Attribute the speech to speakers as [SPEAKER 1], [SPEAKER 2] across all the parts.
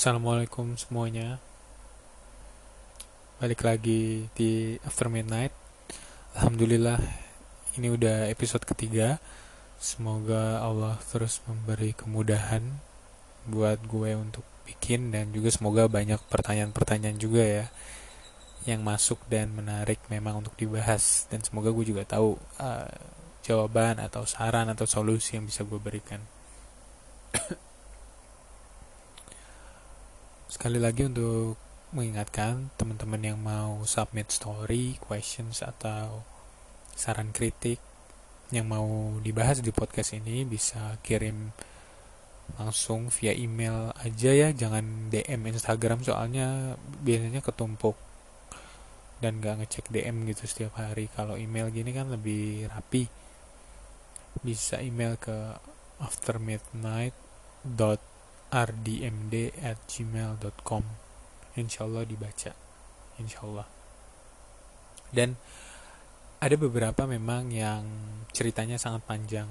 [SPEAKER 1] Assalamualaikum semuanya. Balik lagi di After Midnight. Alhamdulillah ini udah episode ketiga. Semoga Allah terus memberi kemudahan Buat gue untuk bikin Dan juga semoga banyak pertanyaan-pertanyaan juga ya Yang masuk dan menarik memang untuk dibahas. Dan semoga gue juga tahu uh, Jawaban atau saran atau solusi yang bisa gue berikan Sekali lagi untuk mengingatkan teman-teman yang mau submit story, questions atau saran kritik yang mau dibahas di podcast ini bisa kirim langsung via email aja ya. Jangan DM Instagram soalnya biasanya ketumpuk dan gak ngecek DM gitu setiap hari. Kalau email gini kan lebih rapi. Bisa email ke aftermidnight.com rdmd at gmail.com insyaallah dibaca. Insyaallah. Dan ada beberapa memang yang ceritanya sangat panjang.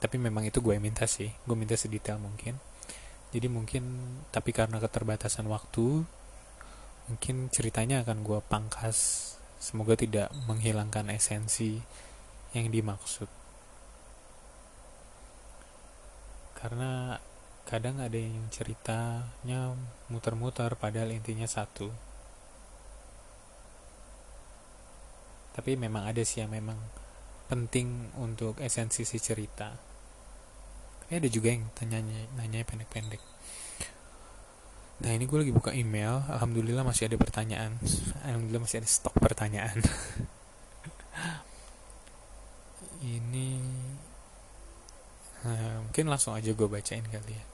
[SPEAKER 1] Tapi memang itu gue minta sih. Gue minta sedetail mungkin. Jadi mungkin tapi karena keterbatasan waktu mungkin ceritanya akan gue pangkas. Semoga tidak menghilangkan esensi yang dimaksud. Karena kadang ada yang ceritanya muter-muter padahal intinya satu. Tapi memang ada sih yang memang penting untuk esensi si cerita. Tapi ada juga yang tanya nanya pendek-pendek. Nah ini gue lagi buka email. Alhamdulillah masih ada pertanyaan. Alhamdulillah masih ada stok pertanyaan. Ini nah, mungkin langsung aja gue bacain kali ya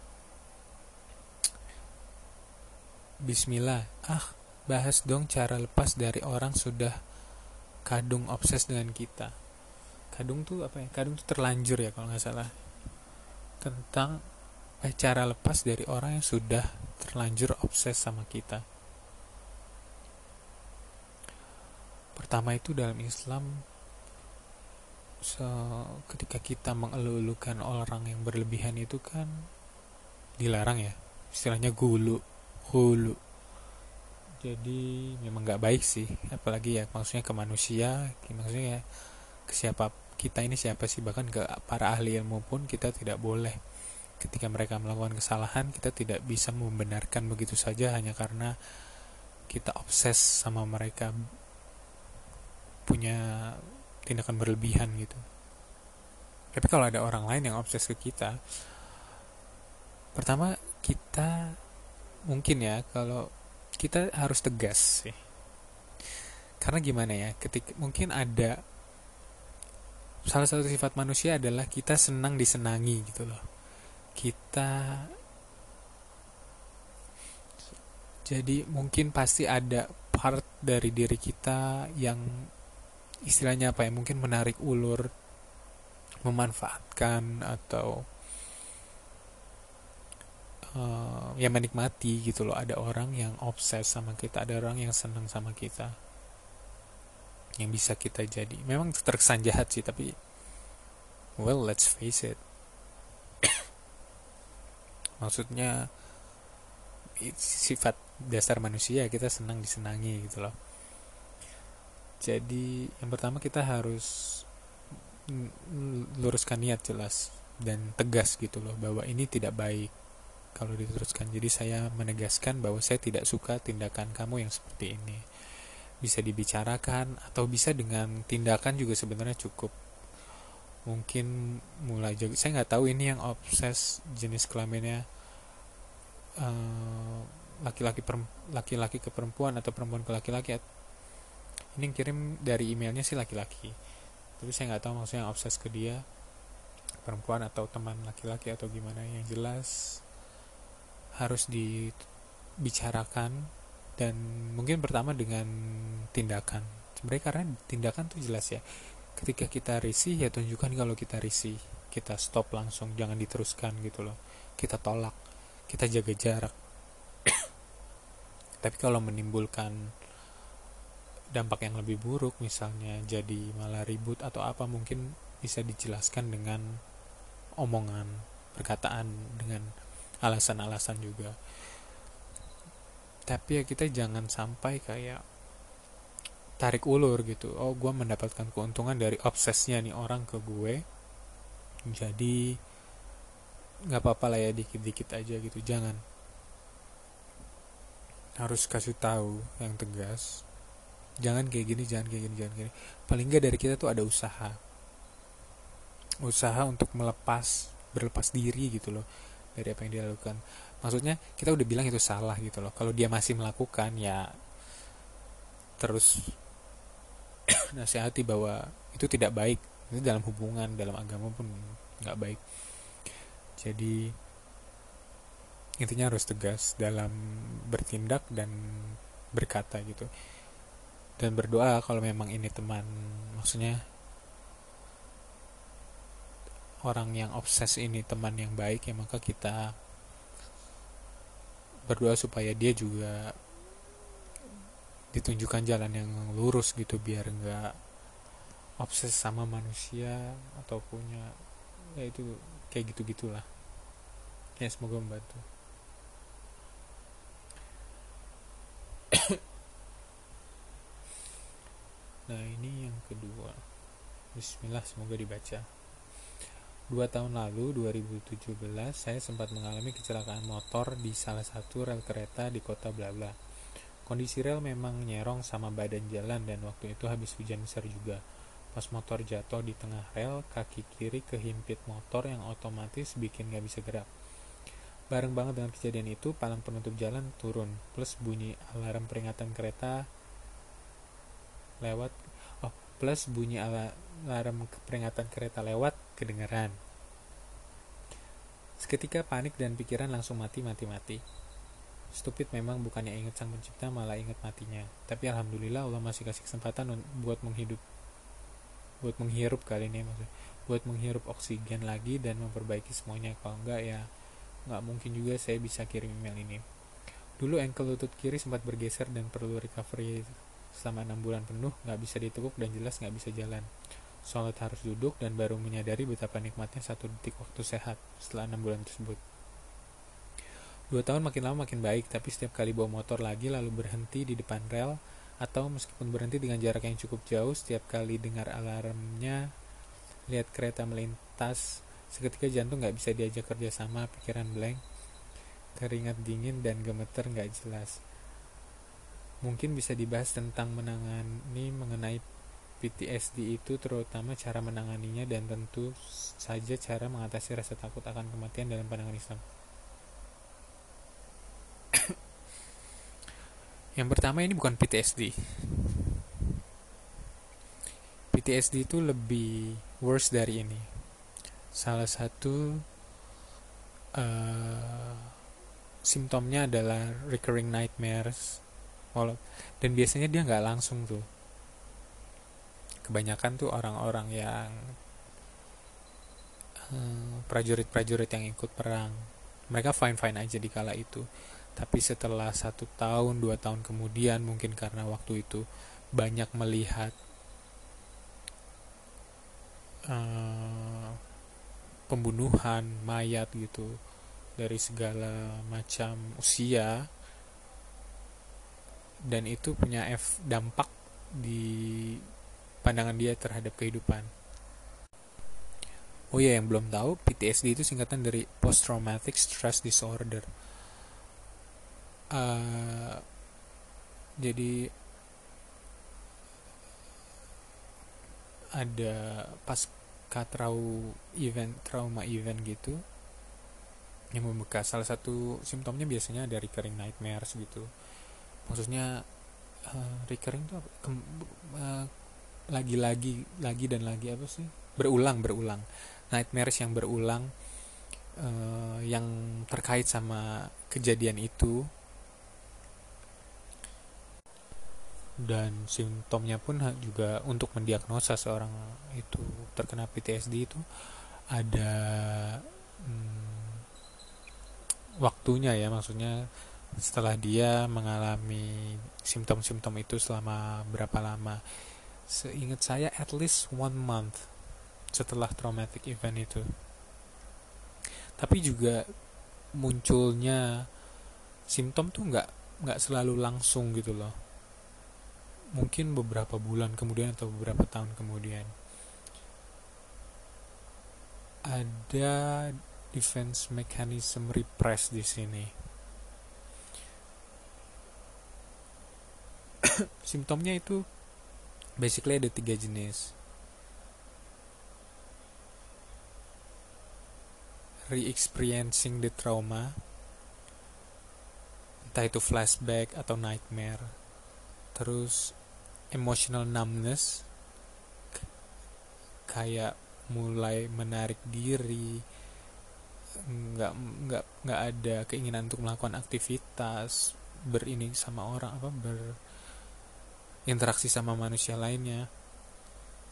[SPEAKER 1] Bismillah, ah bahas dong cara lepas dari orang sudah kadung obses dengan kita. Kadung tuh apa ya? Kadung tuh terlanjur ya kalau nggak salah. Tentang eh, cara lepas dari orang yang sudah terlanjur obses sama kita. Pertama itu dalam Islam so, ketika kita mengeluh-elukan orang yang berlebihan itu kan dilarang ya istilahnya gulu hulu. Jadi memang nggak baik sih. Apalagi ya maksudnya ke manusia maksudnya ya ke siapa kita ini siapa sih? Bahkan ke para ahli ilmu pun kita tidak boleh. Ketika mereka melakukan kesalahan kita tidak bisa membenarkan begitu saja hanya karena kita obses sama mereka punya tindakan berlebihan gitu. Tapi kalau ada orang lain yang obses ke kita pertama kita mungkin ya kalau kita harus tegas sih. Karena gimana ya ketika mungkin ada salah satu sifat manusia adalah kita senang disenangi gitu loh. Kita jadi mungkin pasti ada part dari diri kita yang istilahnya apa ya mungkin menarik ulur memanfaatkan atau uh, ya menikmati gitu loh. Ada orang yang obses sama kita ada orang yang senang sama kita yang bisa kita jadi. Memang terkesan jahat sih tapi well let's face it. Maksudnya sifat dasar manusia kita senang disenangi gitu loh. Jadi yang pertama kita harus luruskan niat jelas dan tegas gitu loh bahwa ini tidak baik kalau diteruskan. Jadi saya menegaskan bahwa saya tidak suka tindakan kamu yang seperti ini. Bisa dibicarakan atau bisa dengan tindakan juga sebenarnya cukup. Mungkin mulai jadi saya nggak tahu ini yang obses jenis kelaminnya uh, laki-laki laki-laki ke perempuan atau perempuan ke laki-laki. Ini yang kirim dari emailnya sih laki-laki. Tapi saya nggak tahu maksudnya obses ke dia perempuan atau teman laki-laki atau gimana yang jelas harus dibicarakan dan mungkin pertama dengan tindakan. Sebenarnya karena tindakan tuh jelas ya. Ketika kita risih ya tunjukkan kalau kita risih. Kita stop langsung jangan diteruskan gitu loh. Kita tolak kita jaga jarak. Tapi kalau menimbulkan dampak yang lebih buruk misalnya jadi malah ribut atau apa mungkin bisa dijelaskan dengan omongan perkataan dengan alasan-alasan juga. Tapi ya kita jangan sampai kayak tarik ulur gitu. Oh gue mendapatkan keuntungan dari obsesnya nih orang ke gue. Jadi nggak apa-apa lah ya dikit-dikit aja gitu. Jangan. Harus kasih tahu yang tegas. Jangan kayak gini jangan kayak gini jangan kayak gini. Paling nggak dari kita tuh ada usaha. Usaha untuk melepas berlepas diri gitu loh dari apa yang dia lakukan. Maksudnya kita udah bilang itu salah gitu loh. Kalau dia masih melakukan ya terus nasihati bahwa itu tidak baik. Itu dalam hubungan dalam agama pun nggak baik. Jadi intinya harus tegas dalam bertindak dan berkata gitu. Dan berdoa kalau memang ini teman. Maksudnya orang yang obses ini teman yang baik ya maka kita berdoa supaya dia juga ditunjukkan jalan yang lurus gitu biar enggak obses sama manusia atau punya ya itu kayak gitu gitulah ya semoga membantu. Nah ini yang kedua. Bismillah semoga dibaca Dua tahun lalu, 2017, saya sempat mengalami kecelakaan motor di salah satu rel kereta di kota Blabla. Kondisi rel memang nyerong sama badan jalan dan waktu itu habis hujan besar juga. Pas motor jatuh di tengah rel, kaki kiri kehimpit motor yang otomatis bikin gak bisa gerak. Bareng banget dengan kejadian itu, palang penutup jalan turun, plus bunyi alarm peringatan kereta lewat oh plus bunyi alarm peringatan kereta lewat kedengaran. Seketika panik dan pikiran langsung mati mati mati. Stupid memang bukannya ingat sang pencipta malah ingat matinya. Tapi alhamdulillah Allah masih kasih kesempatan buat menghidup buat menghirup kali ini maksudnya buat menghirup oksigen lagi dan memperbaiki semuanya kalau enggak ya nggak mungkin juga saya bisa kirim email ini dulu ankle lutut kiri sempat bergeser dan perlu recovery selama enam bulan penuh nggak bisa ditekuk dan jelas nggak bisa jalan sholat harus duduk dan baru menyadari betapa nikmatnya satu detik waktu sehat setelah enam bulan tersebut. Dua tahun makin lama makin baik tapi setiap kali bawa motor lagi lalu berhenti di depan rel atau meskipun berhenti dengan jarak yang cukup jauh setiap kali dengar alarmnya lihat kereta melintas seketika jantung nggak bisa diajak kerjasama pikiran blank keringat dingin dan gemeter nggak jelas. Mungkin bisa dibahas tentang menangani mengenai PTSD itu terutama cara menanganinya dan tentu saja cara mengatasi rasa takut akan kematian dalam pandangan Islam Yang pertama ini bukan PTSD. PTSD itu lebih worse dari ini. Salah satu uh, simptomnya adalah recurring nightmares. Dan biasanya dia nggak langsung tuh. Kebanyakan tuh orang-orang yang uh, prajurit-prajurit yang ikut perang. Mereka fine-fine aja di kala itu tapi setelah satu tahun dua tahun kemudian mungkin karena waktu itu banyak melihat uh, pembunuhan mayat gitu dari segala macam usia dan itu punya F dampak di pandangan dia terhadap kehidupan. Oh ya yang belum tahu PTSD itu singkatan dari Post Traumatic Stress Disorder. Uh, jadi ada pas katrau event trauma event gitu yang membekas salah satu simptomnya biasanya ada recurring nightmares gitu. Maksudnya uh, recurring itu uh, lagi-lagi lagi dan lagi apa sih? Berulang berulang. Nightmares yang berulang uh, yang terkait sama kejadian itu. Dan simptomnya pun juga untuk mendiagnosa seorang itu terkena PTSD itu ada hmm, waktunya ya. Maksudnya setelah dia mengalami simptom-simptom itu selama berapa lama seingat saya at least one month setelah traumatic event itu. Tapi juga munculnya simptom tuh nggak nggak selalu langsung gitu loh. Mungkin beberapa bulan kemudian atau beberapa tahun kemudian. Ada defense mechanism repress di sini. Simptomnya itu basically ada tiga jenis. Re-experiencing the trauma. Entah itu flashback atau nightmare. Terus emotional numbness. Kayak mulai menarik diri. Nggak nggak nggak ada keinginan untuk melakukan aktivitas. Berini sama orang apa berinteraksi sama manusia lainnya.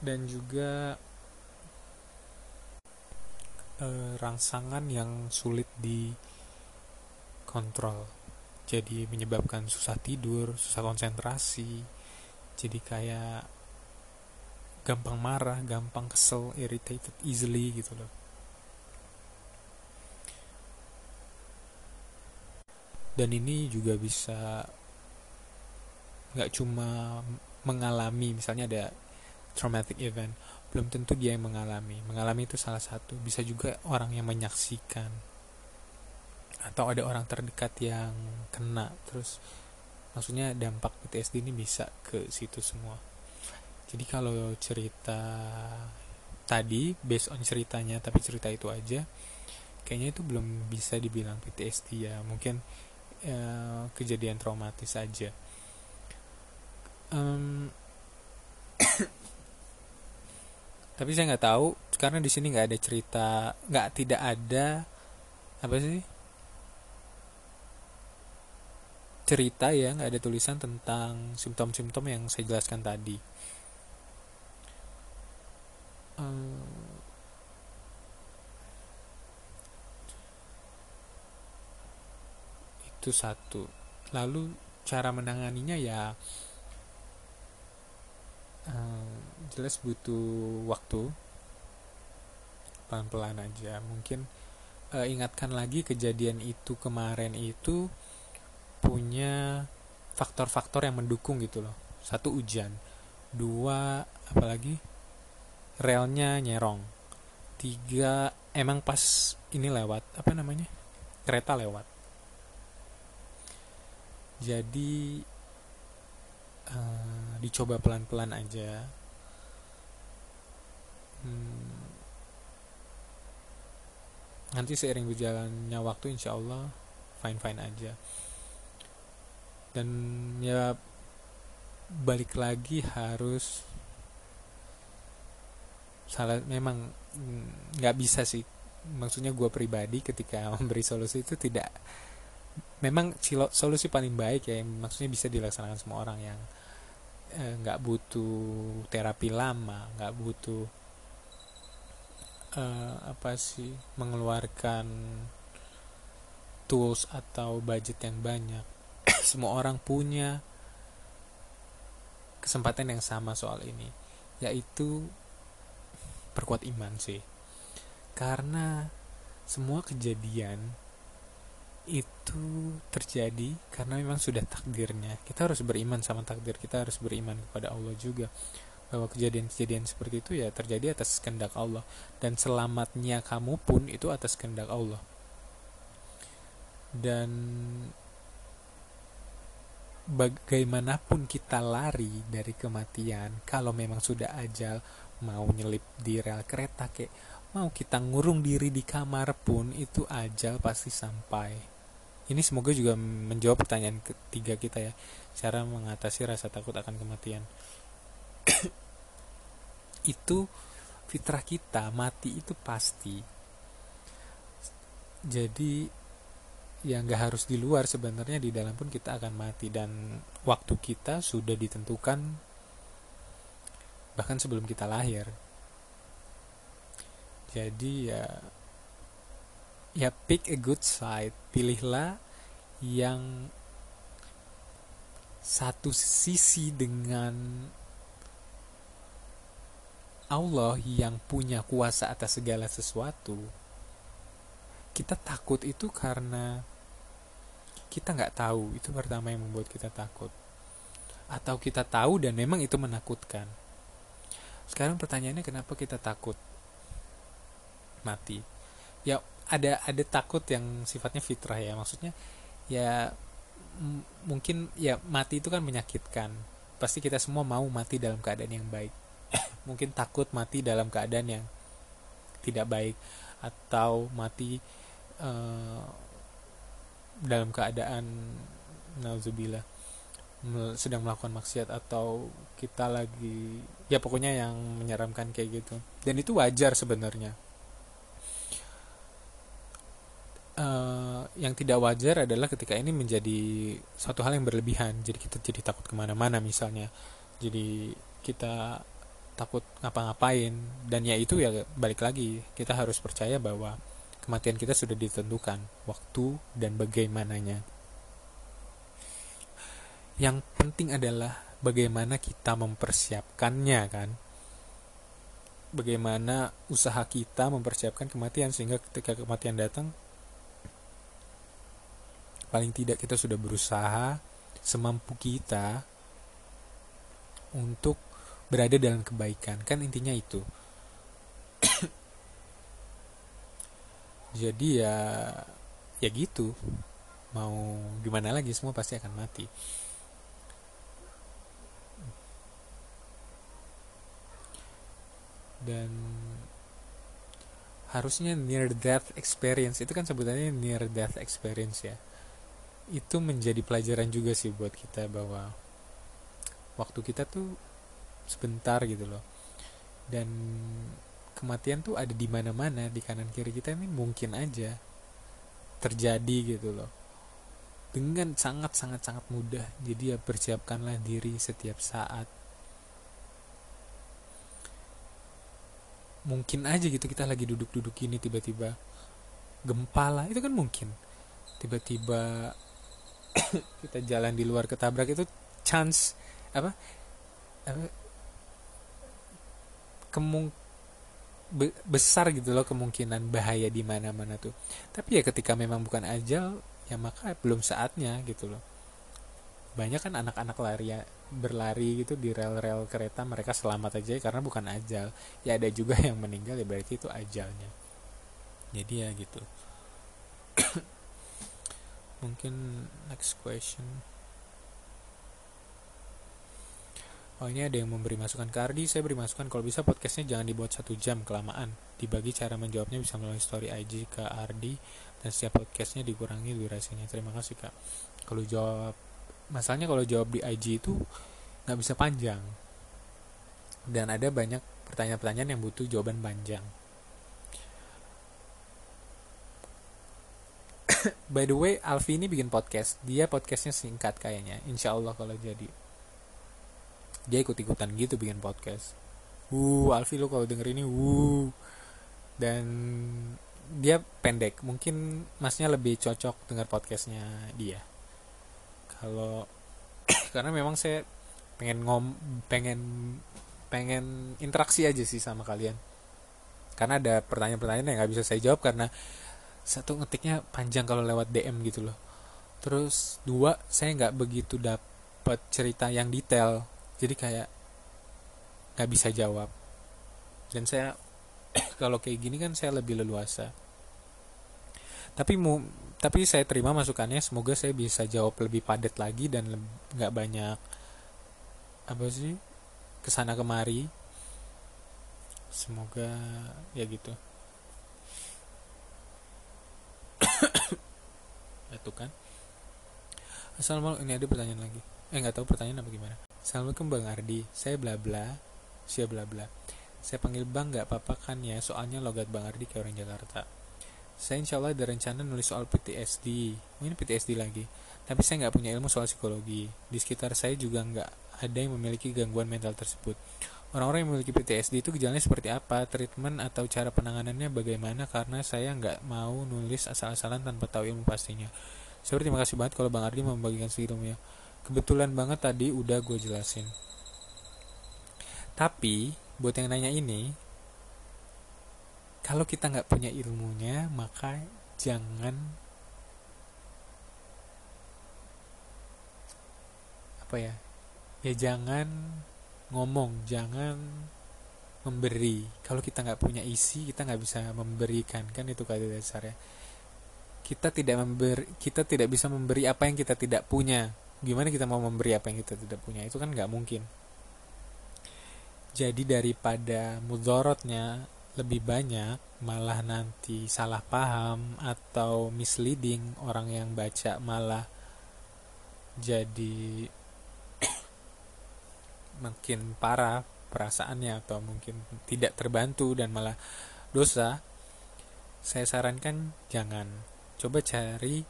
[SPEAKER 1] Dan juga eh, rangsangan yang sulit dikontrol. Jadi menyebabkan susah tidur susah konsentrasi jadi kayak gampang marah gampang kesel irritated easily gitu loh. Dan ini juga bisa nggak cuma mengalami misalnya ada traumatic event belum tentu dia yang mengalami. Mengalami itu salah satu. Bisa juga orang yang menyaksikan. Atau ada orang terdekat yang kena. Terus maksudnya dampak PTSD ini bisa ke situ semua. Jadi kalau cerita tadi based on ceritanya tapi cerita itu aja kayaknya itu belum bisa dibilang PTSD ya. Mungkin ya, kejadian traumatis saja um, tapi saya nggak tahu karena di sini nggak ada cerita nggak tidak ada apa sih? Cerita ya nggak ada tulisan tentang simptom-simptom yang saya jelaskan tadi. Um, itu satu. Lalu cara menanganinya ya um, jelas butuh waktu. Pelan-pelan aja. Mungkin uh, ingatkan lagi kejadian itu kemarin itu punya faktor-faktor yang mendukung gitu loh. Satu hujan. Dua apalagi? Relnya nyerong. Tiga emang pas ini lewat apa namanya? Kereta lewat. Jadi uh, dicoba pelan-pelan aja. Hmm, nanti seiring berjalannya waktu insya Allah fine fine aja. Dan ya balik lagi harus salah memang nggak bisa sih. Maksudnya gue pribadi ketika memberi solusi itu tidak memang solusi paling baik ya maksudnya bisa dilaksanakan semua orang yang eh, nggak eh, butuh terapi lama nggak butuh eh, apa sih mengeluarkan tools atau budget yang banyak. Semua orang punya kesempatan yang sama soal ini yaitu perkuat iman sih. Karena semua kejadian itu terjadi karena memang sudah takdirnya. Kita harus beriman sama takdir kita harus beriman kepada Allah juga. Bahwa kejadian-kejadian seperti itu ya terjadi atas kehendak Allah. Dan selamatnya kamu pun itu atas kehendak Allah. Dan bagaimanapun kita lari dari kematian kalau memang sudah ajal mau nyelip di rel kereta kayak mau kita ngurung diri di kamar pun itu ajal pasti sampai ini semoga juga menjawab pertanyaan ketiga kita ya. Cara mengatasi rasa takut akan kematian. Itu fitrah kita mati itu pasti. Jadi yang nggak harus di luar sebenarnya di dalam pun kita akan mati. Dan waktu kita sudah ditentukan bahkan sebelum kita lahir. Jadi ya ya pick a good side. Pilihlah yang satu sisi dengan Allah yang punya kuasa atas segala sesuatu. Kita takut itu karena kita nggak tahu. Itu pertama yang membuat kita takut. Atau kita tahu dan memang itu menakutkan. Sekarang pertanyaannya kenapa kita takut? Mati. Ya ada ada takut yang sifatnya fitrah ya. Maksudnya ya mungkin ya mati itu kan menyakitkan. Pasti kita semua mau mati dalam keadaan yang baik. Mungkin takut mati dalam keadaan yang tidak baik. Atau mati uh, dalam keadaan nauzubillah sedang melakukan maksiat atau kita lagi ya pokoknya yang menyeramkan kayak gitu. Dan itu wajar sebenarnya uh, yang tidak wajar adalah ketika ini menjadi satu hal yang berlebihan. Jadi kita jadi takut ke mana-mana misalnya. Jadi kita takut ngapa-ngapain. Dan ya itu ya balik lagi. Kita harus percaya bahwa kematian kita sudah ditentukan waktu dan bagaimananya. Yang penting adalah bagaimana kita mempersiapkannya kan? Bagaimana usaha kita mempersiapkan kematian sehingga ketika kematian datang paling tidak kita sudah berusaha semampu kita untuk berada dalam kebaikan. Kan intinya itu. Jadi ya ya gitu. Mau gimana lagi semua pasti akan mati. Dan harusnya near death experience itu kan sebutannya near death experience ya itu menjadi pelajaran juga sih buat kita bahwa waktu kita tuh sebentar gitu loh. Dan kematian tuh ada di mana-mana di kanan kiri kita ini mungkin aja terjadi gitu loh. Dengan sangat sangat sangat mudah. Jadi ya persiapkanlah diri setiap saat. Mungkin aja gitu kita lagi duduk-duduk ini tiba-tiba gempa lah. Itu kan mungkin. Tiba-tiba kita jalan di luar ketabrak itu chance apa? Apa? Kemung be besar gitu loh kemungkinan bahaya di mana-mana tuh. Tapi ya ketika memang bukan ajal ya maka belum saatnya gitu loh. Banyak kan anak-anak lari ya berlari gitu di rel-rel kereta mereka selamat aja karena bukan ajal. Ya ada juga yang meninggal ya berarti itu ajalnya. Jadi ya gitu mungkin next question. Oh ini ada yang memberi masukan. Ke Ardi Saya beri masukan. Kalau bisa podcastnya jangan dibuat satu jam kelamaan. Dibagi cara menjawabnya bisa melalui story IG ke Ardi. Dan setiap podcastnya dikurangi durasinya. Terima kasih kak. Kalau jawab Masalahnya kalau jawab di IG itu nggak bisa panjang. Dan ada banyak pertanyaan-pertanyaan yang butuh jawaban panjang By the way, Alfi ini bikin podcast. Dia podcastnya singkat kayaknya. Insya Allah kalau jadi. Dia ikut ikutan gitu bikin podcast. Wuh Alfi lo kalau denger ini wuh dan dia pendek. Mungkin masnya lebih cocok dengar podcastnya dia. Kalau karena memang saya pengen ngom pengen pengen interaksi aja sih sama kalian. Karena ada pertanyaan-pertanyaan yang nggak bisa saya jawab karena satu ngetiknya panjang kalau lewat DM gitu loh. Terus dua saya nggak begitu dapat cerita yang detail. Jadi kayak nggak bisa jawab. Dan saya kalau kayak gini kan saya lebih leluasa. Tapi mu tapi saya terima masukannya. Semoga saya bisa jawab lebih padat lagi dan nggak banyak apa sih ke sana kemari. Semoga ya gitu itu kan assalamualaikum ini ada pertanyaan lagi eh nggak tahu pertanyaan apa gimana Assalamualaikum Bang Ardi, saya bla bla, saya bla bla. Saya panggil Bang nggak apa-apa kan ya, soalnya logat Bang Ardi kayak orang Jakarta. Saya insya Allah ada rencana nulis soal PTSD, oh, ini PTSD lagi. Tapi saya nggak punya ilmu soal psikologi. Di sekitar saya juga nggak ada yang memiliki gangguan mental tersebut. Orang-orang yang memiliki PTSD itu gejalanya seperti apa, treatment atau cara penanganannya bagaimana? Karena saya nggak mau nulis asal-asalan tanpa tahu ilmu pastinya. Saya berterima kasih banget kalau Bang Ardi membagikan ya kebetulan banget tadi udah gue jelasin. Tapi buat yang nanya ini kalau kita nggak punya ilmunya maka jangan apa ya? Ya jangan ngomong jangan memberi. Kalau kita nggak punya isi kita nggak bisa memberikan kan itu kata dasarnya kita tidak memberi kita tidak bisa memberi apa yang kita tidak punya. Gimana kita mau memberi apa yang kita tidak punya? Itu kan nggak mungkin. Jadi daripada mudorotnya lebih banyak malah nanti salah paham atau misleading orang yang baca malah jadi makin parah perasaannya atau mungkin tidak terbantu dan malah dosa, saya sarankan jangan. Coba cari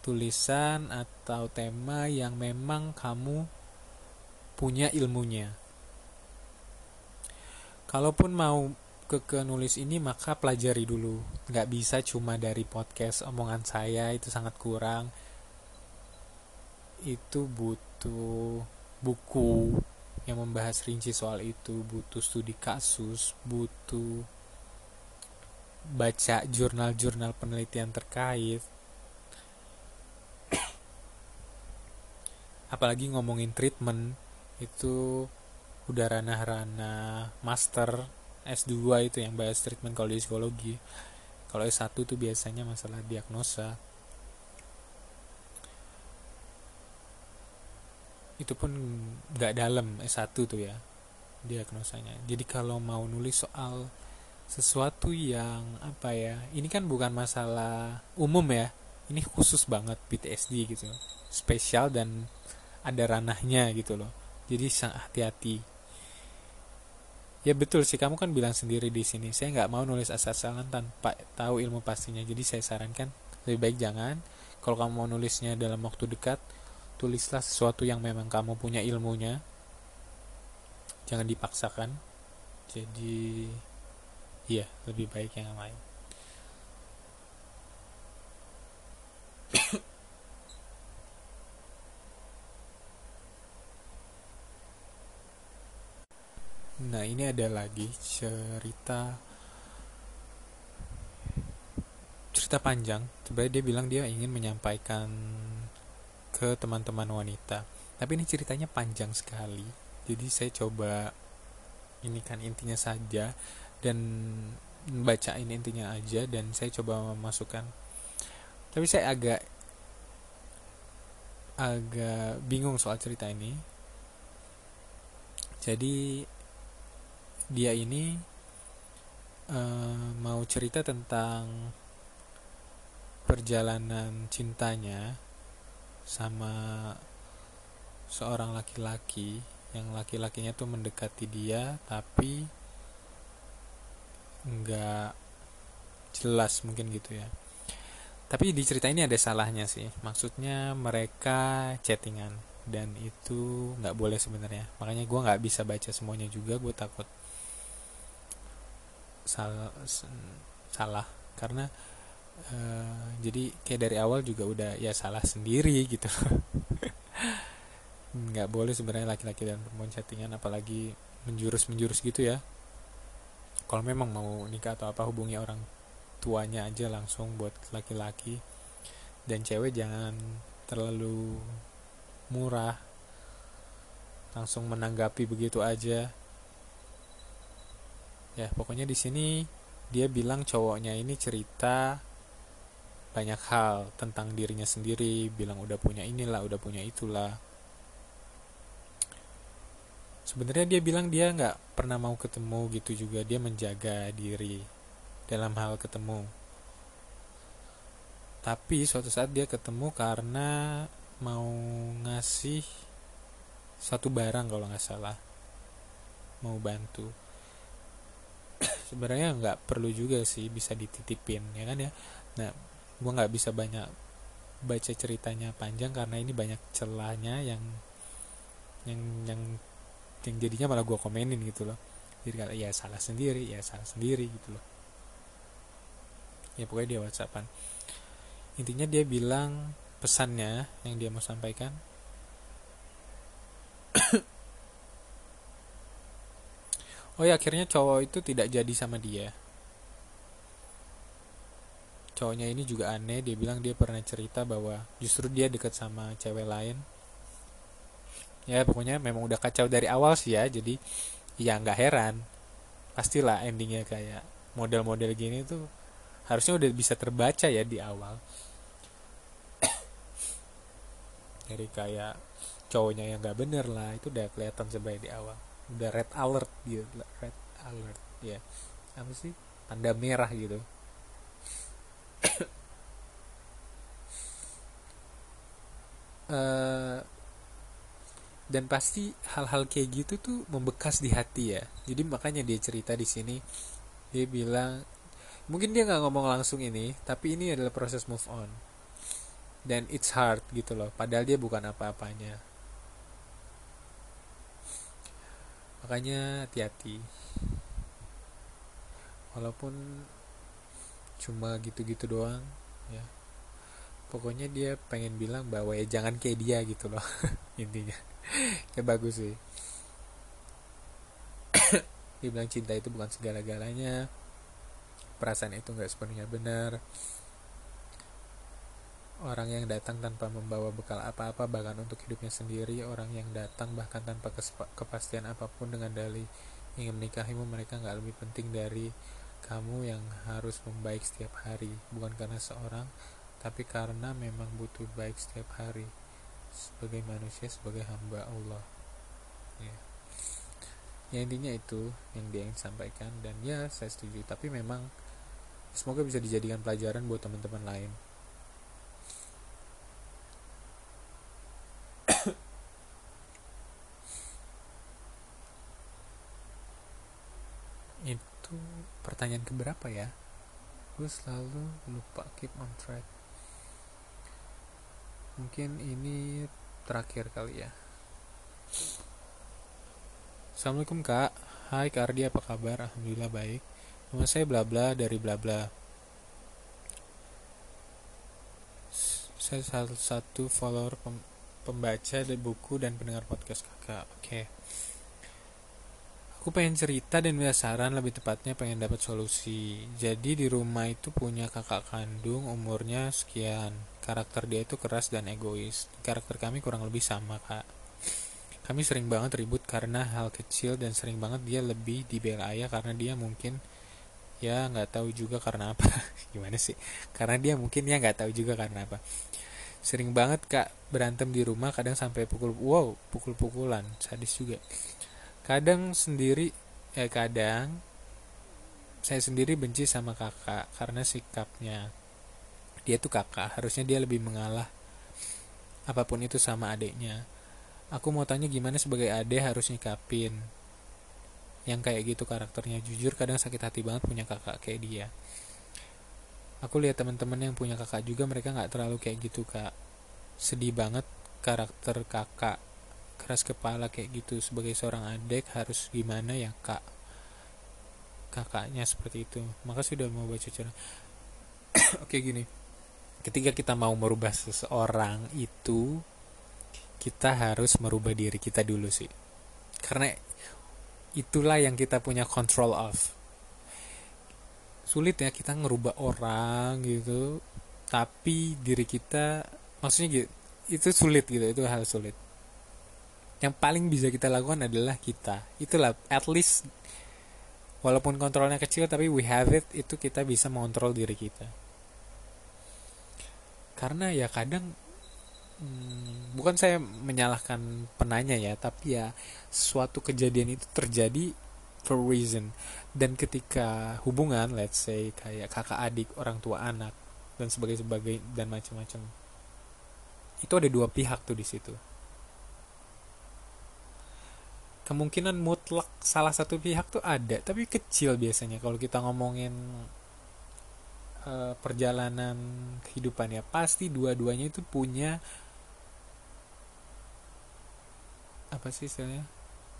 [SPEAKER 1] tulisan atau tema yang memang kamu punya ilmunya. Kalaupun mau ke, ke nulis ini maka pelajari dulu. Nggak bisa cuma dari podcast omongan saya itu sangat kurang. Itu butuh buku yang membahas rinci soal itu butuh studi kasus butuh baca jurnal-jurnal penelitian terkait. Apalagi ngomongin treatment itu udah ranah-ranah master S2 itu yang bahas treatment kalau di psikologi. Kalau S1 tuh biasanya masalah diagnosa itu pun nggak dalam S1 tuh ya diagnosanya. Jadi kalau mau nulis soal sesuatu yang apa ya ini kan bukan masalah umum ya ini khusus banget PTSD gitu spesial dan ada ranahnya gitu loh. Jadi hati-hati. Ya betul sih kamu kan bilang sendiri di sini saya nggak mau nulis asal-asalan tanpa tahu ilmu pastinya. Jadi saya sarankan lebih baik jangan. Kalau kamu mau nulisnya dalam waktu dekat tulislah sesuatu yang memang kamu punya ilmunya. Jangan dipaksakan. Jadi iya lebih baik yang lain. Nah ini ada lagi cerita. Cerita panjang. Sebenarnya dia bilang dia ingin menyampaikan ke teman-teman wanita. Tapi ini ceritanya panjang sekali. Jadi saya coba ini kan intinya saja dan bacain intinya aja dan saya coba memasukkan. Tapi saya agak agak bingung soal cerita ini. Jadi dia ini uh, mau cerita tentang perjalanan cintanya sama seorang laki-laki yang laki-lakinya tuh mendekati dia tapi nggak jelas mungkin gitu ya. Tapi di cerita ini ada salahnya sih. Maksudnya mereka chattingan dan itu nggak boleh sebenarnya. Makanya gue nggak bisa baca semuanya juga gue takut sal salah. Karena uh, jadi kayak dari awal juga udah ya salah sendiri gitu. Nggak boleh sebenarnya laki-laki dan perempuan chattingan apalagi menjurus menjurus gitu ya. Kalau memang mau nikah atau apa hubungi orang tuanya aja langsung buat laki-laki. Dan cewek jangan terlalu murah. Langsung menanggapi begitu aja. Ya pokoknya di sini dia bilang cowoknya ini cerita banyak hal tentang dirinya sendiri bilang udah punya inilah udah punya itulah. Sebenarnya dia bilang dia nggak pernah mau ketemu gitu juga dia menjaga diri dalam hal ketemu. Tapi suatu saat dia ketemu karena mau ngasih satu barang kalau nggak salah. Mau bantu. Sebenarnya nggak perlu juga sih bisa dititipin ya kan ya? Nah gue nggak bisa banyak baca ceritanya panjang karena ini banyak celahnya yang yang yang yang jadinya malah gue komenin gitu loh. Jadi kalau ya salah sendiri ya salah sendiri gitu loh. Ya pokoknya dia whatsappan. Intinya dia bilang pesannya yang dia mau sampaikan. Oh ya akhirnya cowok itu tidak jadi sama dia cowoknya ini juga aneh dia bilang dia pernah cerita bahwa justru dia dekat sama cewek lain. Ya pokoknya memang udah kacau dari awal sih ya jadi ya nggak heran. Pastilah endingnya kayak model-model gini tuh harusnya udah bisa terbaca ya di awal. Dari kayak cowoknya yang nggak bener lah itu udah kelihatan sebagai di awal. Udah red alert gitu red alert ya. Apa sih? Tanda merah gitu uh, dan pasti hal-hal kayak gitu tuh membekas di hati ya. Jadi makanya dia cerita di sini. Dia bilang mungkin dia nggak ngomong langsung ini tapi ini adalah proses move on. Dan it's hard gitu loh padahal dia bukan apa-apanya. Makanya hati-hati. Walaupun cuma gitu-gitu doang ya. Pokoknya dia pengen bilang bahwa ya jangan kayak dia gitu loh intinya. Ya bagus sih. Dia bilang cinta itu bukan segala-galanya. Perasaan itu nggak sepenuhnya benar. Orang yang datang tanpa membawa bekal apa-apa bahkan untuk hidupnya sendiri orang yang datang bahkan tanpa kepastian apa pun dengan dalih ingin menikahimu mereka nggak lebih penting dari kamu yang harus membaik setiap hari. Bukan karena seorang tapi karena memang butuh baik setiap hari. Sebagai manusia sebagai hamba Allah. Ya. Ya intinya itu yang dia ingin sampaikan. Dan ya saya setuju. Tapi memang semoga bisa dijadikan pelajaran buat teman-teman lain itu pertanyaan keberapa ya? Gue selalu lupa keep on track. Mungkin ini terakhir kali ya. Assalamualaikum kak. Hai kak Ardi. Apa kabar? Alhamdulillah baik. Nama saya bla bla dari bla bla. Saya salah satu follower pembaca buku dan pendengar podcast kakak. Oke. okay. Aku pengen cerita dan minta saran lebih tepatnya pengen dapat solusi. Jadi di rumah itu punya kakak kandung umurnya sekian. Karakter dia itu keras dan egois. Karakter kami kurang lebih sama kak. Kami sering banget ribut karena hal kecil dan sering banget dia lebih dibela ayah karena dia mungkin ya nggak tahu juga karena apa. Gimana sih? Karena dia mungkin ya nggak tahu juga karena apa. Sering banget kak berantem di rumah kadang sampai pukul wow pukul-pukulan sadis juga kadang sendiri eh kadang saya sendiri benci sama kakak karena sikapnya. Dia tuh kakak harusnya dia lebih mengalah apa pun itu sama adiknya. Aku mau tanya gimana sebagai adik harus nyikapin yang kayak gitu karakternya. Jujur kadang sakit hati banget punya kakak kayak dia. Aku lihat teman-teman yang punya kakak juga mereka nggak terlalu kayak gitu kak. Sedih banget karakter kakak keras kepala kayak gitu sebagai seorang adik harus gimana ya kak? Kakaknya seperti itu. Maka sudah mau baca cerita. Oke gini. Ketika kita mau merubah seseorang itu kita harus merubah diri kita dulu sih. Karena itulah yang kita punya control of. Sulit ya kita ngerubah orang gitu tapi diri kita maksudnya gitu itu sulit gitu itu hal sulit yang paling bisa kita lakukan adalah kita. Itulah at least walaupun kontrolnya kecil tapi we have it itu kita bisa mengontrol diri kita. Karena ya kadang hmm, bukan saya menyalahkan penanya ya tapi ya suatu kejadian itu terjadi for reason. Dan ketika hubungan let's say kayak kakak adik orang tua anak dan sebagai sebagai dan macam-macam itu ada dua pihak tuh di situ kemungkinan mutlak salah satu pihak tuh ada tapi kecil biasanya kalau kita ngomongin uh, perjalanan kehidupan ya pasti dua-duanya itu punya apa sih istilahnya?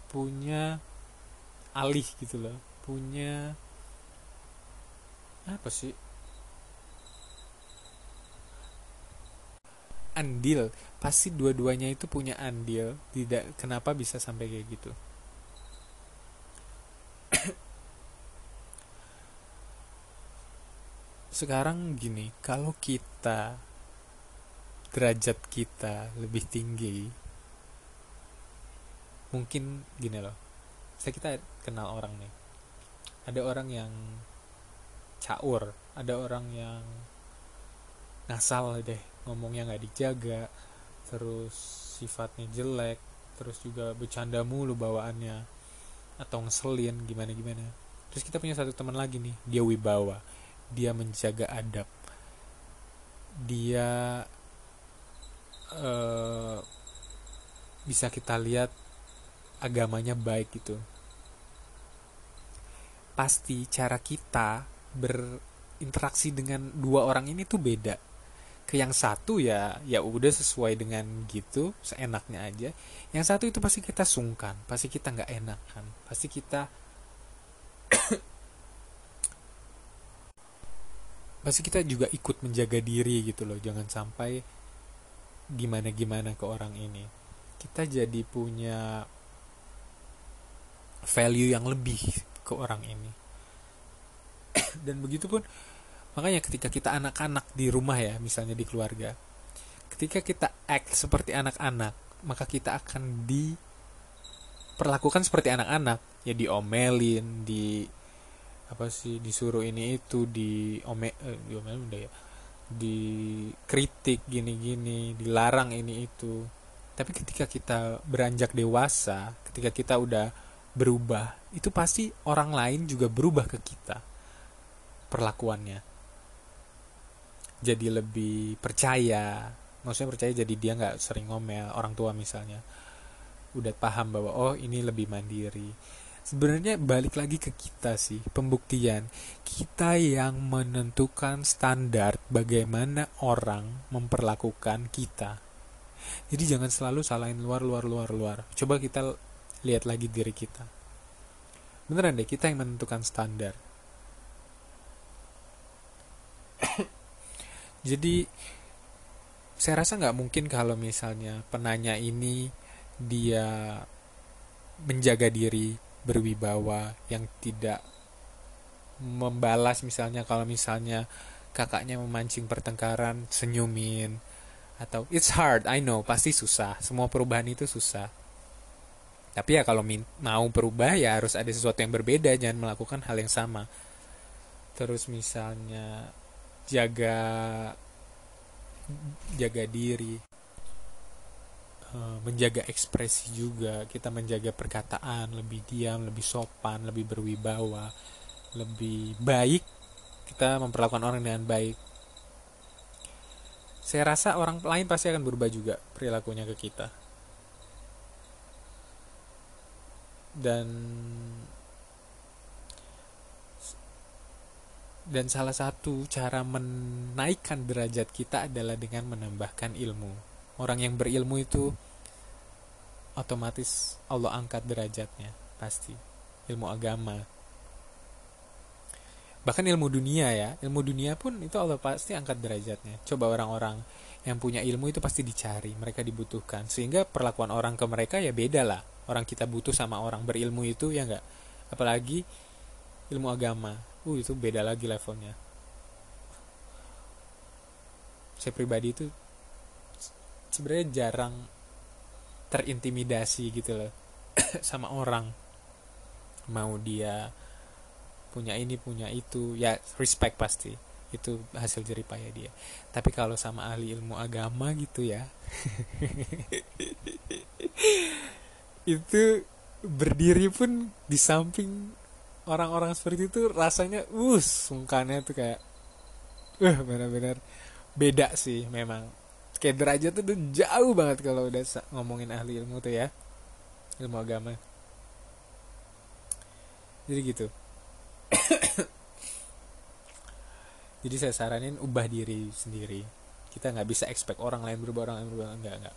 [SPEAKER 1] Punya alih gitu loh punya apa sih andil pasti dua-duanya itu punya andil. Tidak kenapa bisa sampai kayak gitu? Sekarang gini kalau kita derajat kita lebih tinggi mungkin gini loh. Saya kita kenal orang nih. Ada orang yang caur ada orang yang ngasal deh ngomongnya nggak dijaga terus sifatnya jelek terus juga bercanda mulu bawaannya atau ngeselin gimana gimana. Terus kita punya satu teman lagi nih dia wibawa. Dia menjaga adab. Dia uh, bisa kita lihat agamanya baik gitu. Pasti cara kita berinteraksi dengan dua orang ini tuh beda ke yang satu ya ya udah sesuai dengan gitu seenaknya aja. Yang satu itu pasti kita sungkan pasti kita nggak enakan pasti kita pasti kita juga ikut menjaga diri gitu loh jangan sampai gimana gimana ke orang ini. Kita jadi punya value yang lebih ke orang ini. Dan begitu pun makanya ketika kita anak-anak di rumah ya misalnya di keluarga ketika kita act seperti anak-anak maka kita akan diperlakukan seperti anak-anak. Ya diomelin di apa sih disuruh ini itu di ome eh, diomelin udah ya dikritik gini-gini dilarang ini itu. Tapi ketika kita beranjak dewasa ketika kita udah berubah itu pasti orang lain juga berubah ke kita perlakuannya jadi lebih percaya. Maksudnya percaya jadi dia nggak sering ngomel orang tua misalnya. Udah paham bahwa oh ini lebih mandiri. Sebenarnya balik lagi ke kita sih pembuktian. Kita yang menentukan standar bagaimana orang memperlakukan kita. Jadi jangan selalu salahin luar luar luar luar. Coba kita lihat lagi diri kita. Beneran deh kita yang menentukan standar jadi saya rasa nggak mungkin kalau misalnya penanya ini dia menjaga diri berwibawa yang tidak membalas misalnya kalau misalnya kakaknya memancing pertengkaran senyumin atau it's hard I know pasti susah. Semua perubahan itu susah. Tapi ya kalau mau berubah ya harus ada sesuatu yang berbeda jangan melakukan hal yang sama. Terus misalnya jaga jaga diri. Eh, menjaga ekspresi juga. Kita menjaga perkataan lebih diam lebih sopan lebih berwibawa lebih baik. Kita memperlakukan orang dengan baik. Saya rasa orang lain pasti akan berubah juga perilakunya ke kita. Dan dan salah satu cara menaikkan derajat kita adalah dengan menambahkan ilmu. Orang yang berilmu itu otomatis Allah angkat derajatnya, pasti. Ilmu agama. Bahkan ilmu dunia ya, ilmu dunia pun itu Allah pasti angkat derajatnya. Coba orang-orang yang punya ilmu itu pasti dicari, mereka dibutuhkan. Sehingga perlakuan orang ke mereka ya beda lah. Orang kita butuh sama orang berilmu itu ya enggak. Apalagi ilmu agama. Uh itu beda lagi levelnya. Saya pribadi itu sebenarnya jarang terintimidasi gitu loh sama orang. Mau dia punya ini punya itu ya respect pasti. Itu hasil jeripaya dia. Tapi kalau sama ahli ilmu agama gitu ya itu berdiri pun di samping orang-orang seperti itu rasanya uh sungkannya tuh kayak uh benar-benar beda sih memang. Kayak derajat tuh jauh banget kalau udah ngomongin ahli ilmu tuh ya ilmu agama. Jadi gitu. Jadi saya saranin ubah diri sendiri. Kita nggak bisa expect orang lain berubah orang lain berubah. Enggak enggak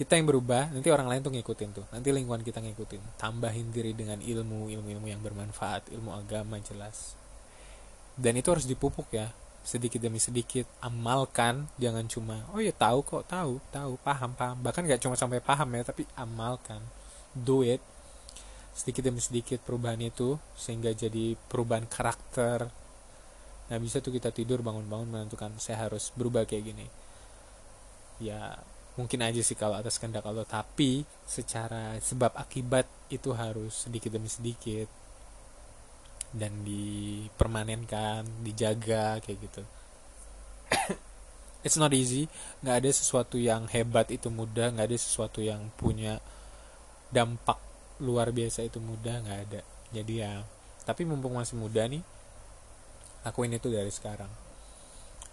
[SPEAKER 1] kita yang berubah nanti orang lain tuh ngikutin tuh. Nanti lingkungan kita ngikutin. Tambahin diri dengan ilmu ilmu ilmu yang bermanfaat ilmu agama jelas. Dan itu harus dipupuk ya sedikit demi sedikit. Amalkan jangan cuma oh ya tahu kok tahu tahu paham paham. Bahkan nggak cuma sampai paham ya tapi amalkan. Do it. Sedikit demi sedikit perubahan itu sehingga jadi perubahan karakter. Nggak bisa tuh kita tidur bangun-bangun menentukan saya harus berubah kayak gini. Ya mungkin aja sih kalau atas kehendak Allah tapi secara sebab akibat itu harus sedikit demi sedikit dan dipermanenkan dijaga kayak gitu. It's not easy. Nggak ada sesuatu yang hebat itu mudah nggak ada sesuatu yang punya dampak luar biasa itu mudah nggak ada. Jadi ya tapi mumpung masih muda nih lakuin itu dari sekarang.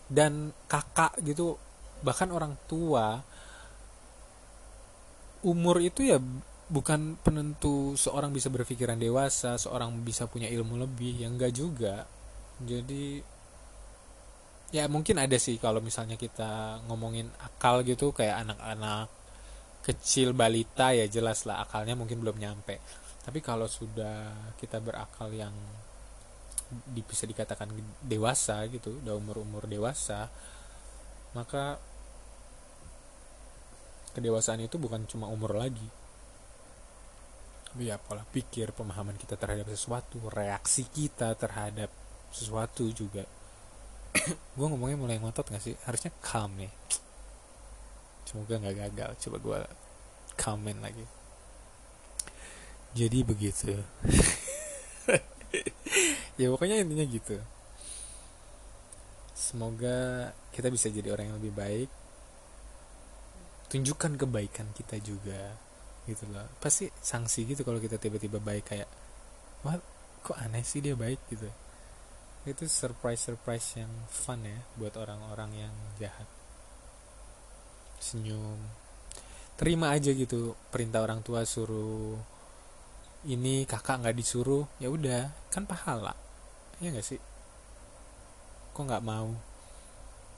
[SPEAKER 1] Dan kakak gitu bahkan orang tua umur itu ya bukan penentu seorang bisa berpikiran dewasa seorang bisa punya ilmu lebih yang enggak juga. Jadi ya mungkin ada sih kalau misalnya kita ngomongin akal gitu kayak anak-anak kecil balita ya jelas lah akalnya mungkin belum nyampe. Tapi kalau sudah kita berakal yang bisa dikatakan dewasa gitu udah umur umur dewasa maka kedewasaan itu bukan cuma umur lagi. Ya pola pikir pemahaman kita terhadap sesuatu reaksi kita terhadap sesuatu juga. Gue ngomongnya mulai ngotot gak sih? Harusnya calm nih. Semoga nggak gagal. Coba gue comment lagi. Jadi begitu. Ya pokoknya intinya gitu. Semoga kita bisa jadi orang yang lebih baik tunjukkan kebaikan kita juga gitu loh. Pasti sanksi gitu kalau kita tiba-tiba baik kayak wah kok aneh sih dia baik? gitu. Itu surprise surprise yang fun ya buat orang-orang yang jahat. Senyum. Terima aja gitu perintah orang tua suruh ini kakak nggak disuruh. Ya udah kan pahala. Ya nggak sih? Kok nggak mau?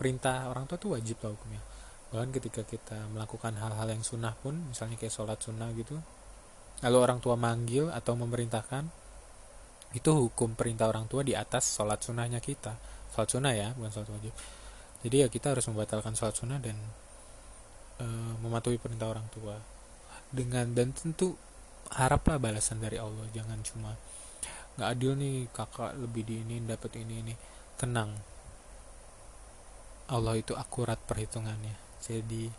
[SPEAKER 1] Perintah orang tua tuh wajib tau hukumnya bahkan ketika kita melakukan hal-hal yang sunnah pun misalnya kayak sholat sunnah gitu lalu orang tua manggil atau memerintahkan itu hukum perintah orang tua di atas sholat sunnahnya kita. Sholat sunnah ya bukan sholat wajib. Jadi ya kita harus membatalkan sholat sunnah dan e, mematuhi perintah orang tua. Dengan dan tentu haraplah balasan dari Allah jangan cuma nggak adil nih kakak lebih di ini dapat ini ini. Tenang. Allah itu akurat perhitungannya jadi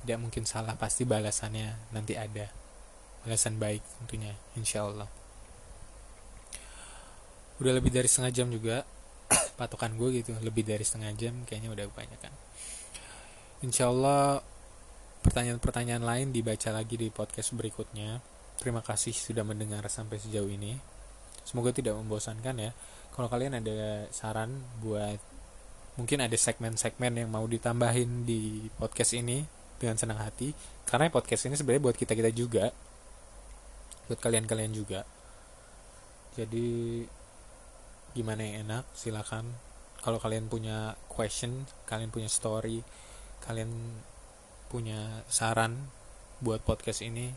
[SPEAKER 1] tidak mungkin salah pasti balasannya nanti ada. Balasan baik tentunya insya Allah udah lebih dari setengah jam juga patokan gue gitu lebih dari setengah jam kayaknya udah kebanyakan. Insya Allah pertanyaan-pertanyaan lain dibaca lagi di podcast berikutnya. Terima kasih sudah mendengar sampai sejauh ini. Semoga tidak membosankan ya. Kalau kalian ada saran buat mungkin ada segmen-segmen yang mau ditambahin di podcast ini dengan senang hati. Karena podcast ini sebenarnya buat kita kita juga. Buat kalian-kalian juga. Jadi gimana yang enak silakan. Kalau kalian punya question kalian punya story kalian punya saran buat podcast ini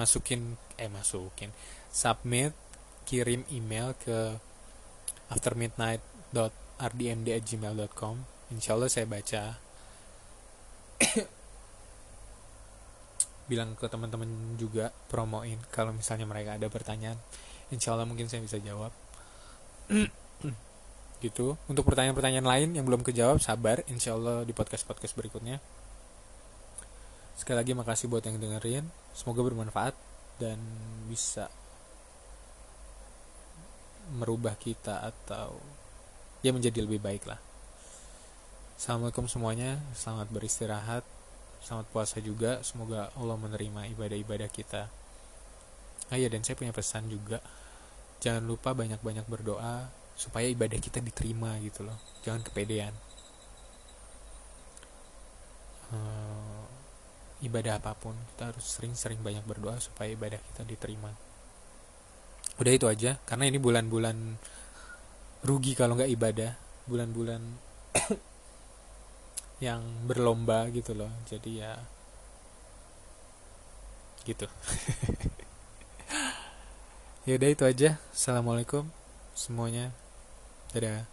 [SPEAKER 1] masukin eh masukin. Submit kirim email ke aftermidnight.rdmd@gmail.com insyaallah saya baca. Bilang ke teman-teman juga promoin kalau misalnya mereka ada pertanyaan. Insyaallah mungkin saya bisa jawab. Gitu. Untuk pertanyaan-pertanyaan lain yang belum kejawab sabar. Insya Allah di podcast-podcast berikutnya. Sekali lagi makasih buat yang dengerin. Semoga bermanfaat dan bisa merubah kita atau ya menjadi lebih baik lah. Assalamualaikum semuanya selamat beristirahat selamat puasa juga semoga Allah menerima ibadah-ibadah kita. Ah ya dan saya punya pesan juga jangan lupa banyak-banyak berdoa supaya ibadah kita diterima gitu loh jangan kepedean. Uh, ibadah apa pun kita harus sering-sering banyak berdoa supaya ibadah kita diterima. Udah itu aja karena ini bulan-bulan rugi kalau nggak ibadah bulan-bulan yang berlomba gitu loh. Jadi ya gitu. Ya udah itu aja. Assalamualaikum semuanya. Dadah